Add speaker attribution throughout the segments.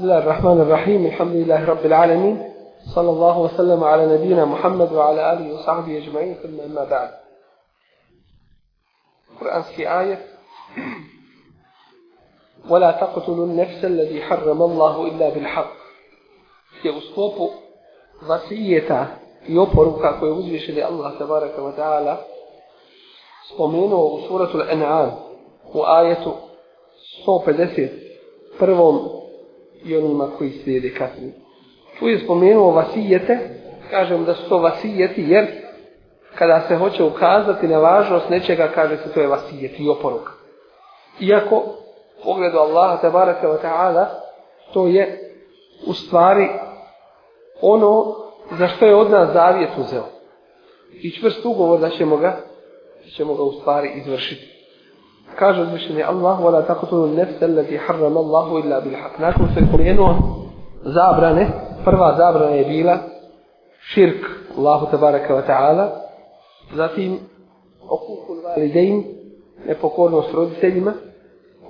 Speaker 1: بسم الله الرحمن الرحيم الحمد لله رب العالمين صلى الله وسلم على نبينا محمد وعلى آله وصحبه أجمعين ثم أما بعد القرآن في آية ولا تقتلوا النفس الذي حرم الله إلا بالحق في أسطوب غسية vasijeta i oporuka koje uzvišeni Allah tabaraka wa ta'ala spomenuo i onima koji slijede kasnije. Tu je spomenuo vasijete, kažem da su to vasijeti jer kada se hoće ukazati na važnost nečega, kaže se to je vasijet i oporuka. Iako, pogledu Allaha tabaraka wa ta'ala, to je u stvari ono za što je od nas zavjet uzeo. I čvrst ugovor da ćemo ga, da ćemo ga u stvari izvršiti. Kaže uzvišeni Allah, taqtulu تَقْتُلُ allati harrama Allahu illa bil haq. Nakon se zabrane, prva zabrana je bila širk Allahu tabaraka wa ta'ala, zatim nepokornost roditeljima,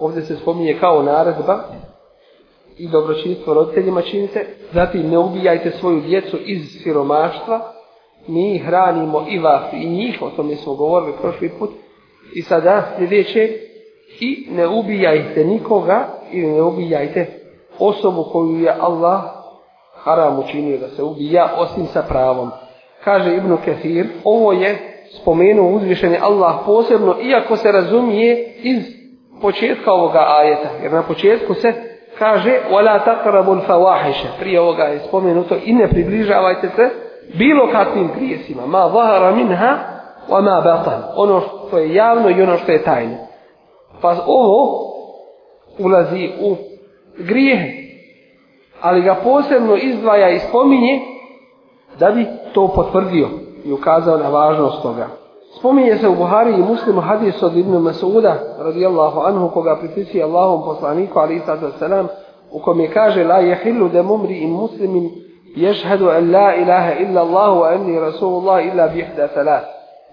Speaker 1: ovdje se spominje kao naredba i dobročinstvo roditeljima činite, zatim ne ubijajte svoju djecu iz siromaštva, mi hranimo i vas i njih, o tome smo govorili prošli put, i sada sljedeće, i ne ubijajte nikoga i ne ubijajte osobu koju je Allah haram učinio da se ubija osim sa pravom. Kaže Ibn Kathir, ovo je spomenuo uzvišenje Allah posebno, iako se razumije iz početka ovoga ajeta. Jer na početku se kaže وَلَا تَقْرَبُ الْفَوَاحِشَ Prije ovoga je spomenuto i ne približavajte se bilo kakvim grijesima. Ma zahara minha Oma Ono što je javno i ono što je tajno. Pa ovo ulazi u grijeh. Ali ga posebno izdvaja i spominje da bi to potvrdio i ukazao na važnost toga. Spominje se u Buhari i muslimu hadis od Ibn Masuda, radijallahu anhu, koga pripisuje Allahom poslaniku, ali selam, u kom je kaže, la jehillu da mumri i muslimin ješhedu an la ilaha illa Allahu, enni rasulullah illa bihda salat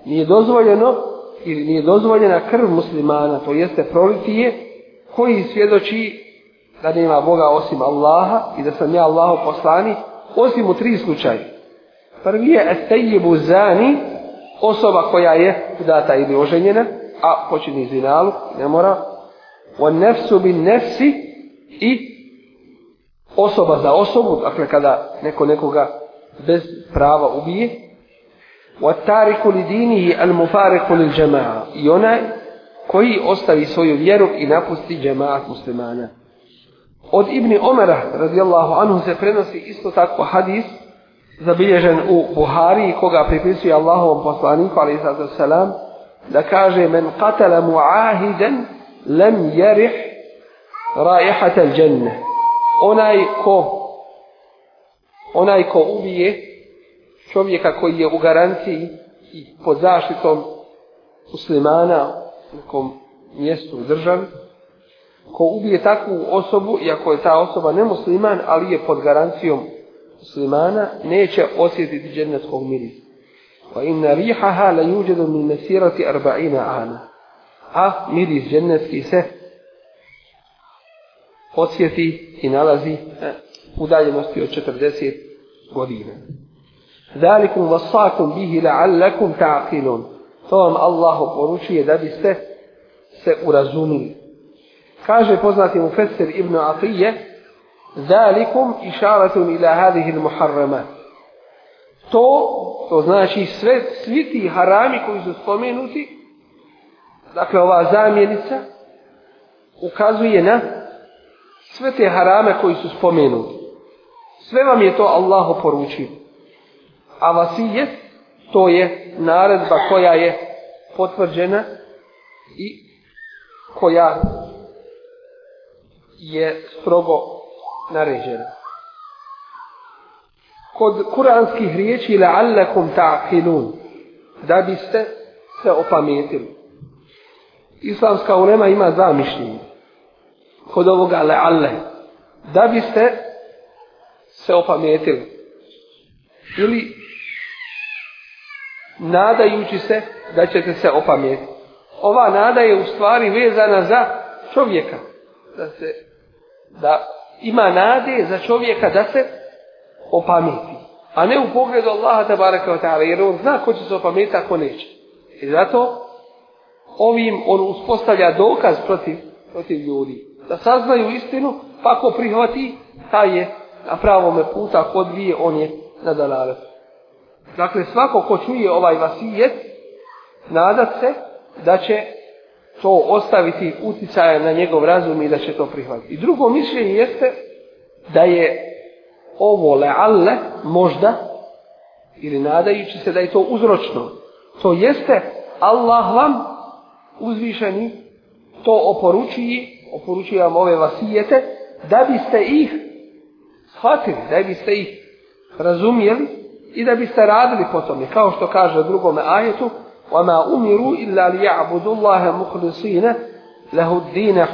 Speaker 1: nije dozvoljeno ili nije dozvoljena krv muslimana, to jeste prolitije, koji svjedoči da nema Boga osim Allaha i da sam ja Allaho poslani, osim u tri slučaje. Prvi je estejibu zani, osoba koja je data ili oženjena, a počini zinalu, ne mora. O nefsu bin nefsi i osoba za osobu, dakle kada neko nekoga bez prava ubije. وَتَارِكُ لِدِينِهِ الْمُفَارِقُ لِلْجَمَعَ I onaj koji ostavi svoju vjeru i napusti džemaat muslimana. Od ibn Omera radijallahu anhu se prenosi isto tako hadis zabilježen u Buhari koga pripisuje Allahovom poslaniku ali selam da kaže men qatala muahidan lem jerih raihata al onaj ko onaj ko ubije čovjeka koji je u garanciji i pod zaštitom muslimana u nekom mjestu u državi, ko ubije takvu osobu, iako je ta osoba ne musliman, ali je pod garancijom muslimana, neće osjetiti džennetskog mirisa. Pa im na rihaha la yujadu min arba'ina ana. A miris džennetski se osjeti i nalazi e, u udaljenosti od 40 godina. Zalikum vasakum bihi la'allakum ta'qilun. To vam Allah oporučuje da biste se urazumili. Kaže poznati mu Fesir ibn Atije, Zalikum išaratun ila hadihil muharrama. To, to znači sve, svi ti harami koji su spomenuti, dakle ova zamjenica, ukazuje na sve te harame koji su spomenuti. Sve vam je to Allah poručio a vasije, to je naredba koja je potvrđena i koja je strogo naređena. Kod kuranskih riječi la'allakum ta'qilun da biste se opametili. Islamska ulema ima zamišljenje Kod ovoga da biste se opametili. Ili nadajući se da ćete se opamijeti. Ova nada je u stvari vezana za čovjeka. Da, se, da ima nade za čovjeka da se opamijeti. A ne u pogledu Allaha tabaraka wa ta'ala, jer on zna ko će se opamijeti, ako neće. I zato ovim on uspostavlja dokaz protiv, protiv ljudi. Da saznaju istinu, pa ko prihvati, taj je na pravome puta, ko dvije, on je na dalaretu. Dakle, svako ko čuje ovaj vasijet, nadat se da će to ostaviti utjecaja na njegov razum i da će to prihvatiti. I drugo mišljenje jeste da je ovo le'alle možda ili nadajući se da je to uzročno. To jeste Allah vam uzvišeni to oporučuje, oporučuje vam ove vasijete da biste ih shvatili, da biste ih razumjeli i da biste radili po tome, kao što kaže u drugome ajetu, وَمَا أُمِرُوا إِلَّا لِيَعْبُدُ اللَّهَ مُخْلِصِينَ لَهُ الدِّينَ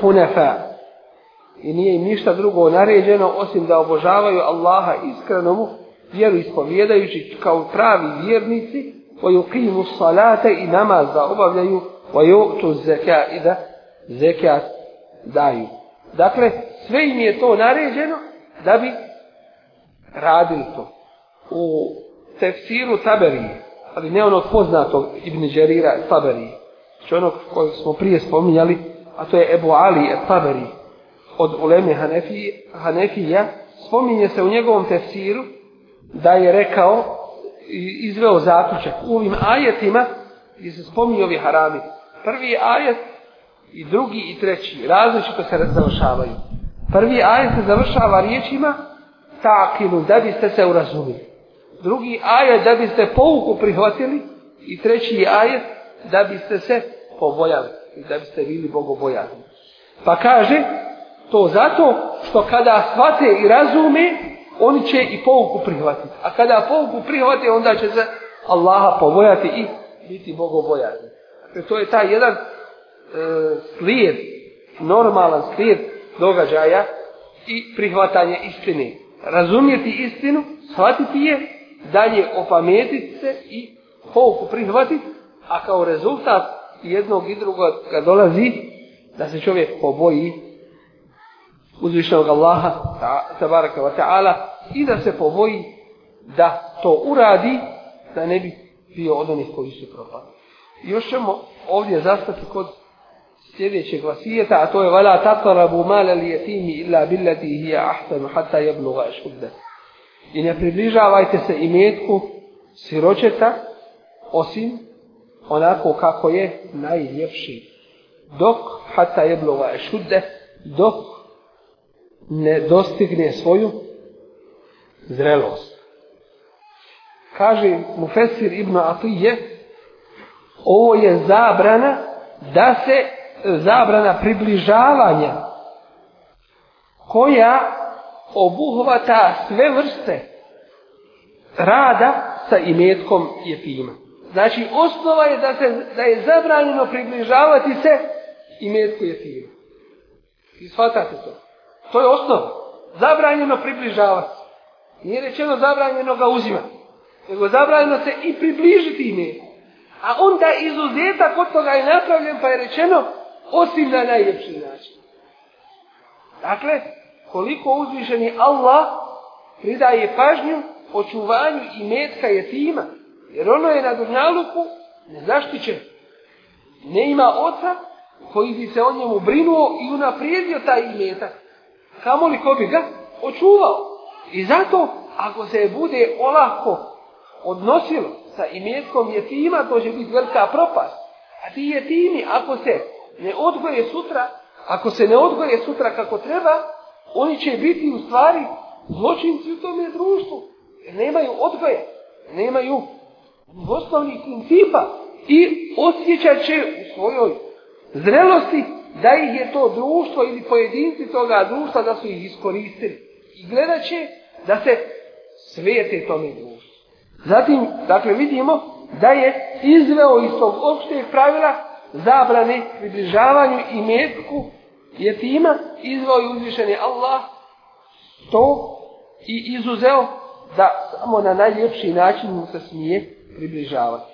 Speaker 1: I nije im ništa drugo naređeno, osim da obožavaju Allaha iskreno mu, vjeru ispovjedajući kao pravi vjernici, وَيُقِيمُ الصَّلَاةَ i namaz da obavljaju, وَيُؤْتُ الزَّكَا i da zekat daju. Dakle, sve im je to naređeno da bi radili to. U tefsiru Taberi, ali ne onog poznatog Ibn Đerira Taberi, što znači onog kojeg smo prije spominjali, a to je Ebu Ali Taberi od Uleme Hanefi, Hanefija, spominje se u njegovom tefsiru da je rekao i izveo zaključak u ovim ajetima gdje se spominje ovi harami. Prvi ajet i drugi i treći različito se završavaju. Prvi ajet se završava riječima takinu, da biste se urazumili. Drugi ajet da biste pouku prihvatili i treći ajet da biste se pobojali i da biste bili bogobojani. Pa kaže to zato što kada shvate i razume oni će i pouku prihvatiti. A kada pouku prihvate onda će se Allaha pobojati i biti bogobojani. Dakle, to je taj jedan e, slijed, normalan slijed događaja i prihvatanje istine. Razumjeti istinu, shvatiti je dalje opametiti se i pouku prihvatiti, a kao rezultat jednog i drugog kad dolazi da se čovjek poboji uzvišnog Allaha tabaraka wa ta'ala i da se poboji da to uradi da ne bi bio od onih koji su propali. Još ćemo ovdje zastati kod sljedećeg vasijeta, a to je vala tatarabu mala li jetimi illa billati hiya ahsanu hatta i ne približavajte se imetku siročeta osim onako kako je najljepši. Dok hata je šude dok ne dostigne svoju zrelost. Kaže mu Fesir ibn Atije, ovo je zabrana da se zabrana približavanja koja obuhvata sve vrste rada sa imetkom jetima. Znači, osnova je da, se, da je zabranjeno približavati se imetku jetima. I shvatate to. To je osnova. Zabranjeno približavati Nije rečeno zabranjeno ga uzimati. Nego zabranjeno se i približiti imetku. A onda izuzetak od toga je napravljen pa je rečeno osim na najljepši način. Dakle, koliko uzvišeni Allah pridaje pažnju očuvanju i metka je tima, jer ono je na dunjaluku nezaštićeno. Ne ima oca koji bi se o njemu brinuo i unaprijedio taj imetak. Kamoli ko bi ga očuvao. I zato, ako se bude olako odnosilo sa imetkom jetima, to će biti velika propast. A ti jetimi, ako se ne odgoje sutra, ako se ne odgoje sutra kako treba, oni će biti u stvari zločinci u tome društvu. Jer nemaju odgoje, nemaju osnovnih principa i osjećat će u svojoj zrelosti da ih je to društvo ili pojedinci toga društva da su ih iskoristili. I gledat će da se svijete tome društvu. Zatim, dakle, vidimo da je izveo iz tog opšteg pravila zabrane približavanju i metku je tima izvao i Allah to i izuzeo da samo na najljepši način mu se smije približavati.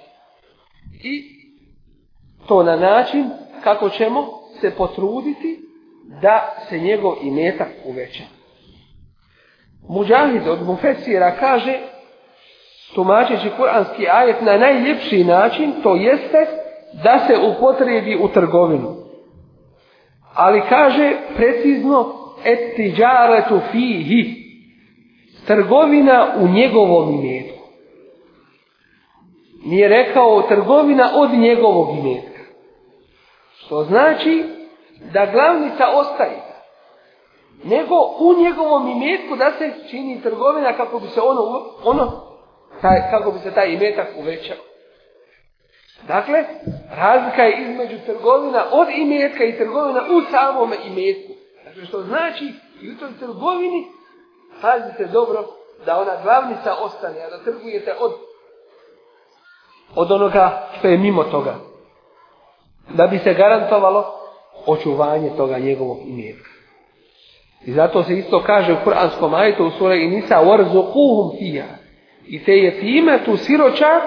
Speaker 1: I to na način kako ćemo se potruditi da se njegov imetak uveća. Muđahid od Mufesira kaže, tumačeći kuranski ajet na najljepši način, to jeste da se upotrebi u trgovinu. Ali kaže precizno etiđaretu fihi. Trgovina u njegovom imetku. Nije rekao trgovina od njegovog imetka. Što znači da glavnica ostaje. Nego u njegovom imetku da se čini trgovina kako bi se ono, ono kako bi se taj imetak uvećao. Dakle, razlika je između trgovina od imetka i trgovina u samom imetku. Dakle, što znači i u toj trgovini pazite dobro da ona glavnica ostane, a da trgujete od, od onoga što je mimo toga. Da bi se garantovalo očuvanje toga njegovog imetka. I zato se isto kaže u kuranskom ajtu u sura Inisa وَرْزُقُوهُمْ فِيهَا I te je time tu siroča,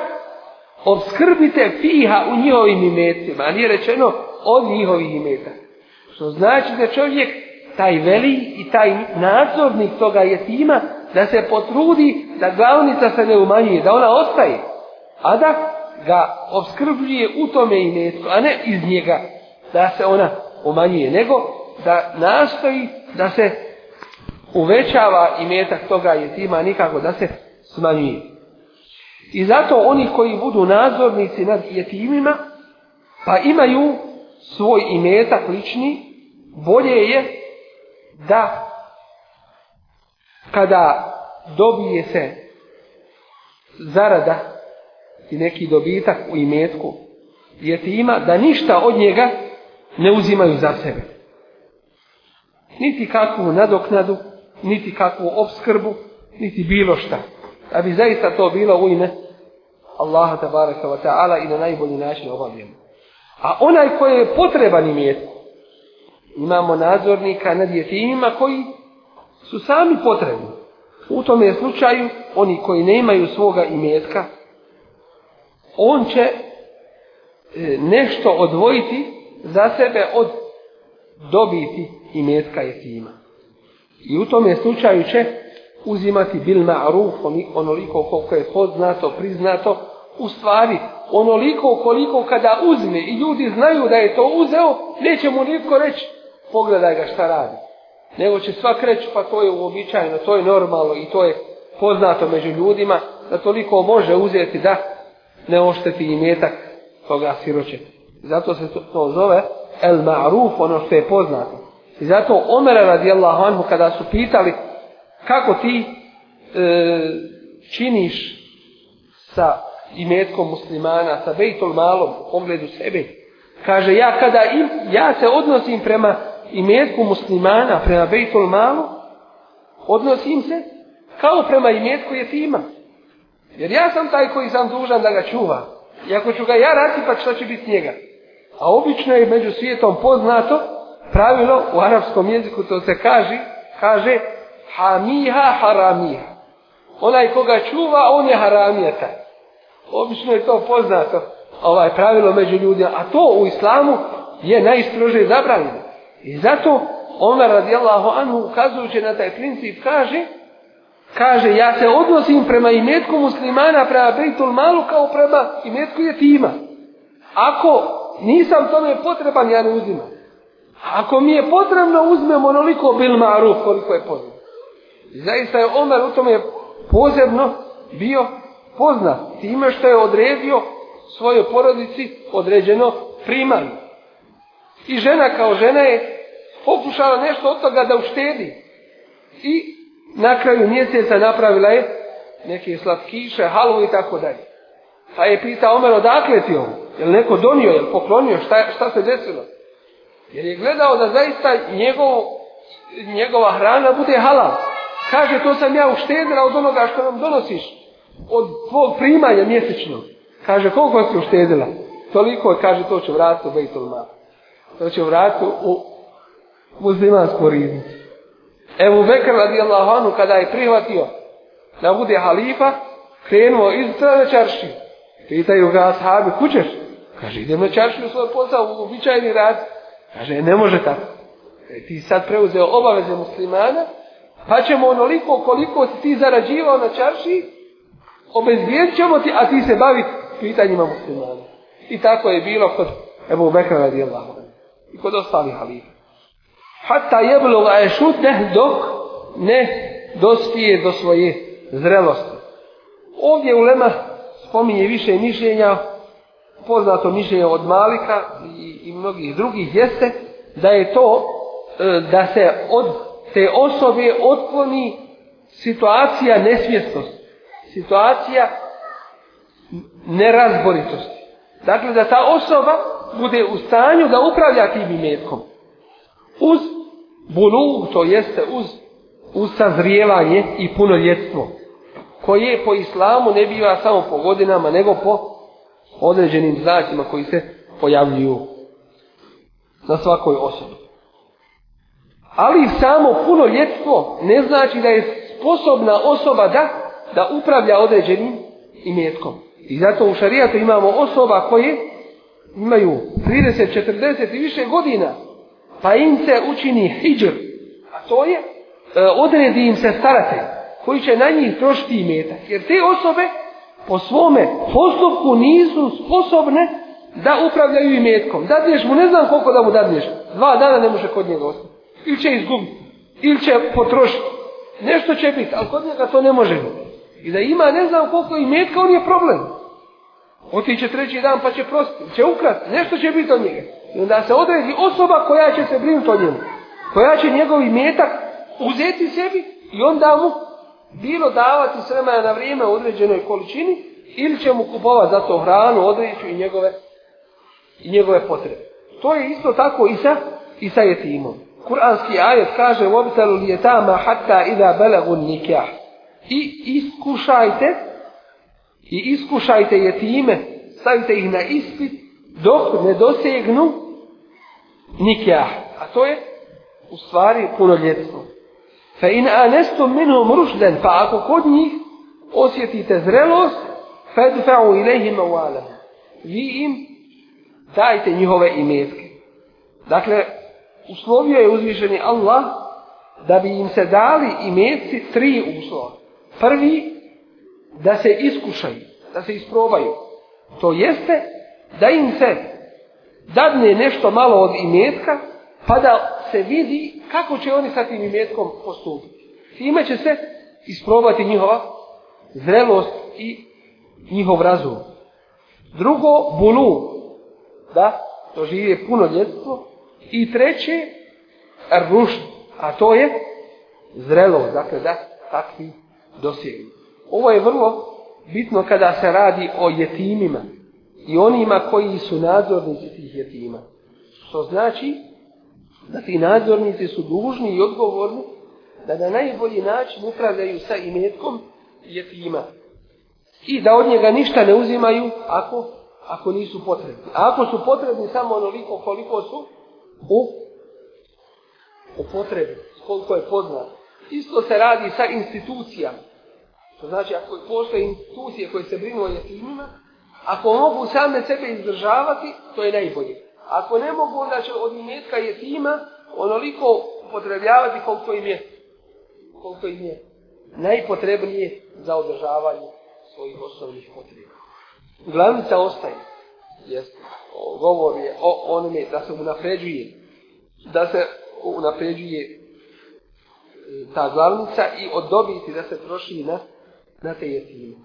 Speaker 1: obskrbite fiha u njihovim imetima, a nije rečeno od njihovih imeta. Što znači da čovjek taj veli i taj nadzornik toga je tima da se potrudi da glavnica se ne umanjuje, da ona ostaje, a da ga obskrbljuje u tome imetu, a ne iz njega da se ona umanjuje, nego da nastoji da se uvećava imetak toga je tima, nikako da se smanjuje. I zato oni koji budu nadzornici nad jetimima, pa imaju svoj imetak lični, bolje je da kada dobije se zarada i neki dobitak u imetku jetima, da ništa od njega ne uzimaju za sebe. Niti kakvu nadoknadu, niti kakvu obskrbu, niti bilo šta. Da bi zaista to bilo u ime Allaha tabaraka wa ta'ala i na najbolji način obavljeno. A onaj koji je potreban im Imamo nadzornika nad jetimima koji su sami potrebni. U tome slučaju oni koji nemaju svoga imetka, on će e, nešto odvojiti za sebe od dobiti imetka jetima. I u tome slučaju će uzimati bil ma'ruf, onoliko koliko je poznato, priznato, u stvari onoliko koliko kada uzme i ljudi znaju da je to uzeo, neće mu nitko reći pogledaj ga šta radi. Nego će svak reći pa to je uobičajeno, to je normalno i to je poznato među ljudima da toliko može uzeti da ne ošteti i metak toga siroće. Zato se to, to zove el ma'ruf, ono što je poznato. I zato Omer radijallahu anhu kada su pitali kako ti e, činiš sa imetkom muslimana, sa bejtol malom u pogledu sebe. Kaže, ja kada ja se odnosim prema imetku muslimana, prema bejtol malu, odnosim se kao prema imetku tima. Jer ja sam taj koji sam dužan da ga čuva. I ako ću ga ja pa što će biti njega? A obično je među svijetom poznato pravilo, u arapskom jeziku to se kaže, kaže hamiha haramija. Onaj koga čuva, on je haramija taj. Obično je to poznato, ovaj pravilo među ljudima, a to u islamu je najstrože zabranjeno. I zato ona radijallahu anhu ukazujući na taj princip kaže kaže ja se odnosim prema imetku muslimana prema Bejtul Malu kao prema imetku tima. Ako nisam tome potreban ja ne uzimam. Ako mi je potrebno uzmem onoliko bil maruf koliko je potrebno. Zaista je Omer u tome posebno bio poznat time što je odredio svojoj porodici određeno primanje. I žena kao žena je pokušala nešto od toga da uštedi. I na kraju mjeseca napravila je neke slatkiše, halu i tako dalje. Pa je pitao Omer odakle ti ovo? Je li neko donio, je li poklonio, šta, šta se desilo? Jer je gledao da zaista njegov, njegova hrana bude halal. Kaže, to sam ja uštedila od onoga što nam donosiš. Od tvojeg primanja mjesečno. Kaže, koliko si uštedila? Toliko, kaže, to će vratiti u Bejtul To će vratiti u muzlimansku riznicu. Evo Bekr radijallahu anhu, kada je prihvatio da bude halifa, krenuo iz na Čarši. Pitaju ga ashabi, kućeš? Kaže, idem na čaršiju svoj posao, običajni rad. Kaže, ne može tako. E, ti sad preuzeo obaveze muslimana, pa ćemo onoliko koliko si ti zarađivao na čarši, obezvijet ćemo ti, a ti se bavi pitanjima muslimana. I tako je bilo kod Ebu Bekra Allah i kod ostalih halifa. Hatta jebloga je dok ne dospije do svoje zrelosti. Ovdje u Lema spominje više mišljenja, poznato mišljenje od Malika i, i mnogih drugih jeste da je to e, da se od te osobe otkloni situacija nesvjesnosti, situacija nerazboritosti. Dakle, da ta osoba bude u stanju da upravlja tim imetkom. Uz bulu, to jeste uz, uz sazrijevanje i punoljetstvo, koje po islamu ne biva samo po godinama, nego po određenim znacima koji se pojavljuju na svakoj osobi. Ali samo ljetstvo ne znači da je sposobna osoba da, da upravlja određenim imetkom. I zato u šarijatu imamo osoba koje imaju 30, 40 i više godina, pa im se učini hijđr, a to je e, odredi im se starate koji će na njih trošiti imetak. Jer te osobe po svome postupku nisu sposobne da upravljaju imetkom. Dadneš mu, ne znam koliko da mu dadneš, dva dana ne može kod njega ostati. Ili će izgubiti. Ili će potrošiti. Nešto će biti, ali kod njega to ne može I da ima ne znam koliko i metka, on je problem. Otiće treći dan pa će prostiti, će ukrat, nešto će biti od njega. I onda se odredi osoba koja će se brinuti o njemu. Koja će njegov metak uzeti sebi i onda mu bilo davati svema na vrijeme u određenoj količini ili će mu kupovati za to hranu, odreću i njegove, i njegove potrebe. To je isto tako i sa, i sa jetimom kuranski ajet kaže je tama hatta ida belegu nikah. I iskušajte, i iskušajte je time, stavite ih na ispit dok ne dosegnu nikah. A to je u stvari punoljetstvo. Fa in anestum minhum rušden, pa ako kod njih osjetite zrelost, fadfa'u u alam. Vi im dajte njihove imetke. Dakle, uslovio je uzvišeni Allah da bi im se dali meci tri uslova. Prvi, da se iskušaju, da se isprobaju. To jeste da im se dadne nešto malo od imetka, pa da se vidi kako će oni sa tim imetkom postupiti. Time će se isprobati njihova zrelost i njihov razum. Drugo, bulu, da to puno ljetstvo. I treće, rušt, a to je zrelo, dakle da takvi dosijeli. Ovo je vrlo bitno kada se radi o jetimima i onima koji su nadzornici tih jetima. Što znači da ti nadzornici su dužni i odgovorni da na najbolji način upravljaju sa imetkom jetima. I da od njega ništa ne uzimaju ako, ako nisu potrebni. A ako su potrebni samo onoliko koliko su u potrebi, koliko je poznat. Isto se radi sa institucijama. To znači, ako postoje institucije koje se brinu o jetimima, ako mogu same sebe izdržavati, to je najbolje. Ako ne mogu, onda će od imetka jetima onoliko upotrebljavati koliko im je, koliko im je najpotrebnije za održavanje svojih osnovnih potreba. Glavnica ostaje jest, govor je o onome da se unapređuje, da se unapređuje e, ta glavnica i odobiti da se troši na, na te jetine.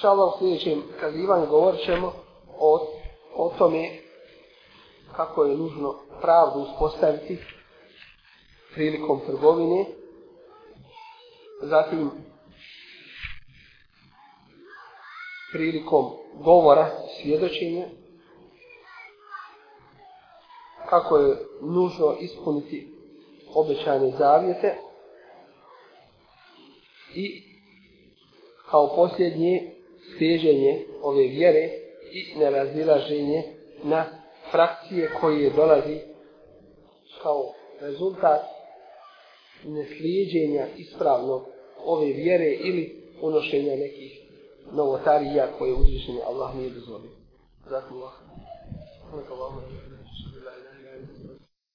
Speaker 1: Šalav u sljedećem kazivanju govorit ćemo o, o tome kako je nužno pravdu uspostaviti prilikom trgovine, zatim prilikom govora, svjedočenja, kako je nužno ispuniti obećane zavijete i kao posljednje steženje ove vjere i nerazilaženje na frakcije koje dolazi kao rezultat neslijeđenja ispravno ove vjere ili unošenja nekih novotarija koje uzvišeni Allah nije dozvolio. Zatim Allah.